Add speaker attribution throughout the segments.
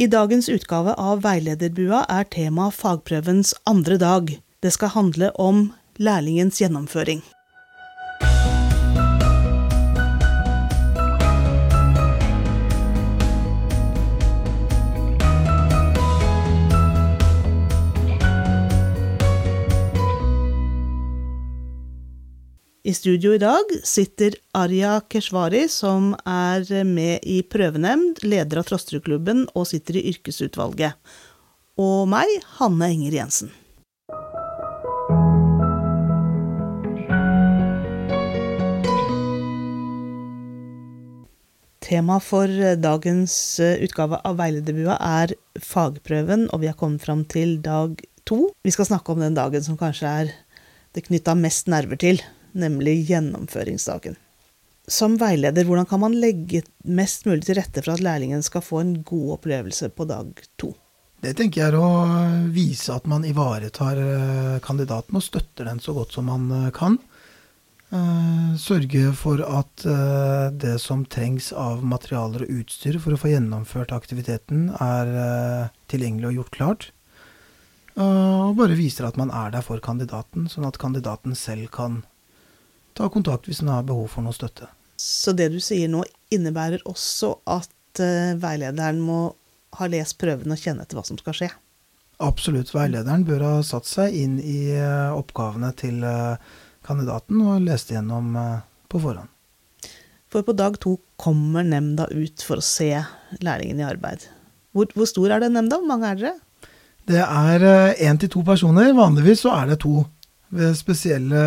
Speaker 1: I dagens utgave av Veilederbua er tema fagprøvens andre dag. Det skal handle om lærlingens gjennomføring. I studio i dag sitter Arja Keshvari, som er med i prøvenemnd, leder av Trosterudklubben og sitter i yrkesutvalget. Og meg, Hanne Enger Jensen. Tema for dagens utgave av Veilederbua er fagprøven, og vi har kommet fram til dag to. Vi skal snakke om den dagen som kanskje er det knytta mest nerver til, nemlig gjennomføringsdagen. Som veileder, hvordan kan man legge mest mulig til rette for at lærlingen skal få en god opplevelse på dag to?
Speaker 2: Det tenker jeg er å vise at man ivaretar kandidaten og støtter den så godt som man kan. Sørge for at det som trengs av materialer og utstyr for å få gjennomført aktiviteten, er tilgjengelig og gjort klart. Og bare viser at man er der for kandidaten, sånn at kandidaten selv kan ta kontakt hvis en har behov for noe støtte.
Speaker 1: Så det du sier nå, innebærer også at veilederen må ha lest prøven og kjenne etter hva som skal skje?
Speaker 2: Absolutt. Veilederen bør ha satt seg inn i oppgavene til kandidaten og lest igjennom på forhånd.
Speaker 1: For på dag to kommer nemnda ut for å se lærlingen i arbeid. Hvor, hvor stor er den nemnda? Hvor mange er dere?
Speaker 2: Det er én til to personer. Vanligvis så er det to. Ved spesielle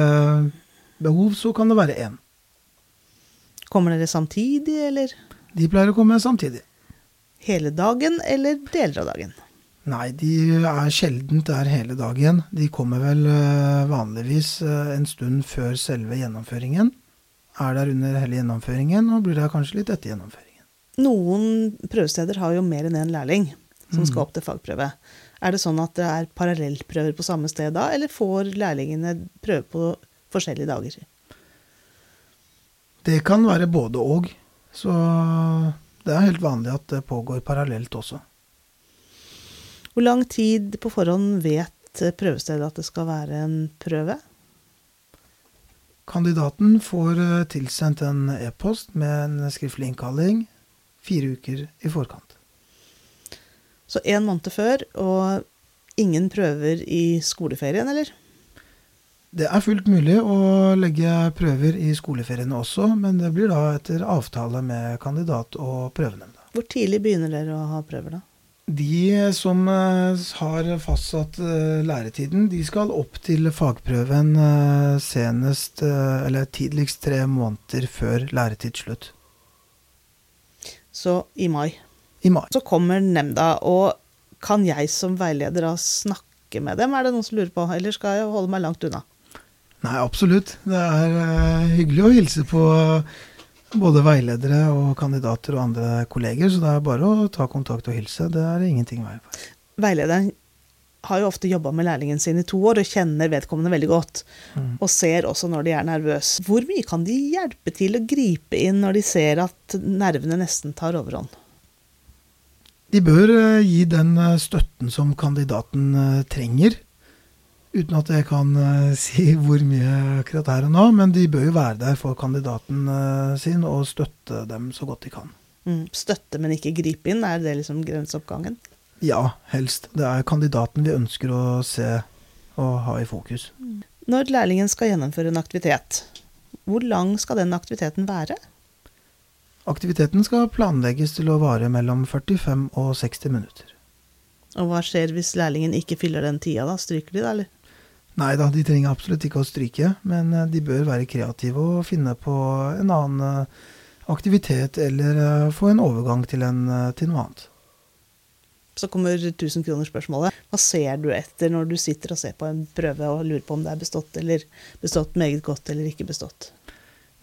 Speaker 2: behov så kan det være én.
Speaker 1: Kommer dere samtidig, eller?
Speaker 2: De pleier å komme samtidig.
Speaker 1: Hele dagen, eller deler av dagen?
Speaker 2: Nei, de er sjelden der hele dagen. De kommer vel vanligvis en stund før selve gjennomføringen. Er der under hele gjennomføringen, og blir der kanskje litt etter gjennomføringen.
Speaker 1: Noen prøvesteder har jo mer enn én lærling som skal opp til fagprøve. Er det sånn at det er parallellprøver på samme sted da, eller får lærlingene prøve på forskjellige dager?
Speaker 2: Det kan være både og. Så det er helt vanlig at det pågår parallelt også.
Speaker 1: Hvor lang tid på forhånd vet prøvestedet at det skal være en prøve?
Speaker 2: Kandidaten får tilsendt en e-post med en skriftlig innkalling fire uker i forkant.
Speaker 1: Så én måned før, og ingen prøver i skoleferien, eller?
Speaker 2: Det er fullt mulig å legge prøver i skoleferiene også, men det blir da etter avtale med kandidat og prøvenemnda.
Speaker 1: Hvor tidlig begynner dere å ha prøver, da?
Speaker 2: De som har fastsatt læretiden, de skal opp til fagprøven senest, eller tidligst tre måneder før læretidsslutt.
Speaker 1: Så i mai.
Speaker 2: I mai.
Speaker 1: Så kommer nemnda, og kan jeg som veileder da snakke med dem, er det noen som lurer på, eller skal jeg holde meg langt unna?
Speaker 2: Nei, absolutt. Det er hyggelig å hilse på både veiledere og kandidater og andre kolleger, så det er bare å ta kontakt og hilse. Det er ingenting vei for.
Speaker 1: Veilederen har jo ofte jobba med lærlingen sin i to år og kjenner vedkommende veldig godt. Mm. Og ser også når de er nervøse. Hvor mye kan de hjelpe til å gripe inn når de ser at nervene nesten tar overhånd?
Speaker 2: De bør gi den støtten som kandidaten trenger. Uten at jeg kan uh, si hvor mye akkurat her og nå, men de bør jo være der for kandidaten uh, sin og støtte dem så godt de kan.
Speaker 1: Mm, støtte, men ikke gripe inn, er det liksom grenseoppgangen?
Speaker 2: Ja, helst. Det er kandidaten vi ønsker å se og ha i fokus.
Speaker 1: Når lærlingen skal gjennomføre en aktivitet, hvor lang skal den aktiviteten være?
Speaker 2: Aktiviteten skal planlegges til å vare mellom 45 og 60 minutter.
Speaker 1: Og hva skjer hvis lærlingen ikke fyller den tida, da? Stryker de da, eller?
Speaker 2: Nei da, de trenger absolutt ikke å stryke, men de bør være kreative og finne på en annen aktivitet eller få en overgang til, en, til noe annet.
Speaker 1: Så kommer 1000 kroner-spørsmålet. Hva ser du etter når du sitter og ser på en prøve og lurer på om det er bestått eller bestått meget godt eller ikke bestått?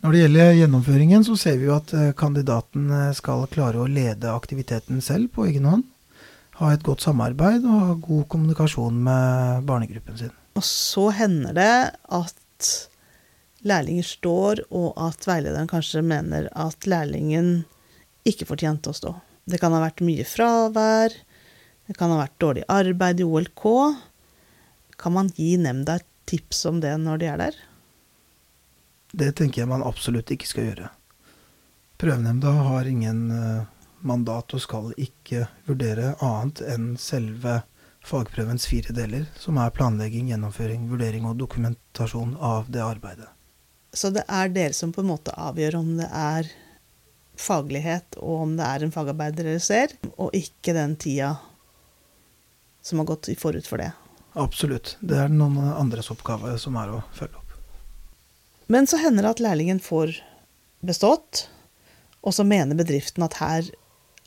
Speaker 2: Når det gjelder gjennomføringen, så ser vi jo at kandidaten skal klare å lede aktiviteten selv på egen hånd. Ha et godt samarbeid og ha god kommunikasjon med barnegruppen sin.
Speaker 1: Og så hender det at lærlinger står, og at veilederen kanskje mener at lærlingen ikke fortjente å stå. Det kan ha vært mye fravær. Det kan ha vært dårlig arbeid i OLK. Kan man gi nemnda et tips om det når de er der?
Speaker 2: Det tenker jeg man absolutt ikke skal gjøre. Prøvenemnda har ingen eh, mandat og skal ikke vurdere annet enn selve fagprøvens fire deler, som er planlegging, gjennomføring, vurdering og dokumentasjon av det arbeidet.
Speaker 1: Så det er dere som på en måte avgjør om det er faglighet, og om det er en fagarbeider dere ser, og ikke den tida som har gått forut for det.
Speaker 2: Absolutt. Det er noen andres oppgave som er å følge opp.
Speaker 1: Men så hender det at lærlingen får bestått, og så mener bedriften at her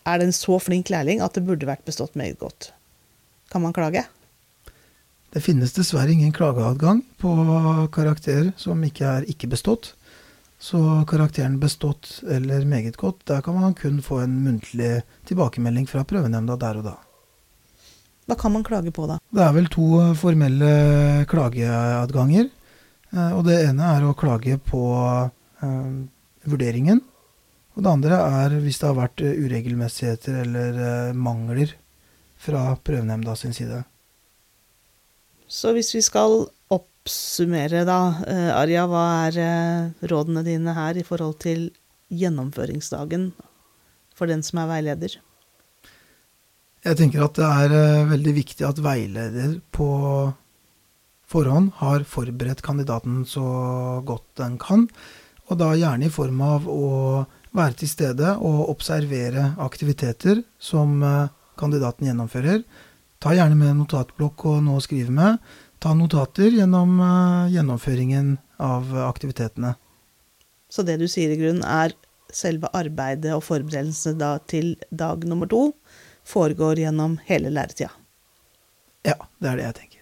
Speaker 1: er det en så flink lærling at det burde vært bestått meget godt. Kan man klage?
Speaker 2: Det finnes dessverre ingen klageadgang på karakter som ikke er ikke bestått. Så karakteren bestått eller meget godt, der kan man kun få en muntlig tilbakemelding fra prøvenemnda der og da.
Speaker 1: Hva kan man klage på, da?
Speaker 2: Det er vel to formelle klageadganger. Eh, og det ene er å klage på eh, vurderingen. Og det andre er hvis det har vært uregelmessigheter eller eh, mangler fra prøvenemnda sin side.
Speaker 1: Så hvis vi skal oppsummere, da, eh, Arja, hva er eh, rådene dine her i forhold til gjennomføringsdagen for den som er veileder?
Speaker 2: Jeg tenker at det er eh, veldig viktig at veileder på forhånd har forberedt kandidaten så godt den kan, og da gjerne i form av å være til stede og observere aktiviteter som kandidaten gjennomfører. Ta gjerne med notatblokk og noe å skrive med. Ta notater gjennom eh, gjennomføringen av aktivitetene.
Speaker 1: Så det du sier i grunnen er selve arbeidet og forberedelsene til dag nummer to foregår gjennom hele læretida.
Speaker 2: Ja, det er det jeg tenker.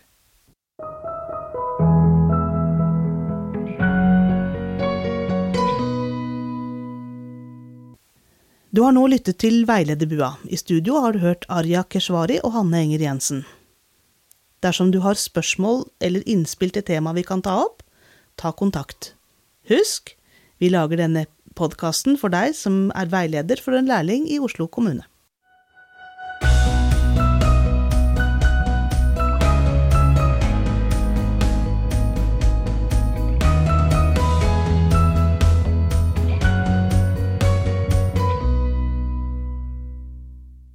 Speaker 1: Du har nå lyttet til Veilederbua. I studio har du hørt Arja Keshvari og Hanne Enger Jensen. Dersom du har spørsmål eller innspill til tema vi kan ta opp, ta kontakt. Husk, vi lager denne podkasten for deg som er veileder for en lærling i Oslo kommune.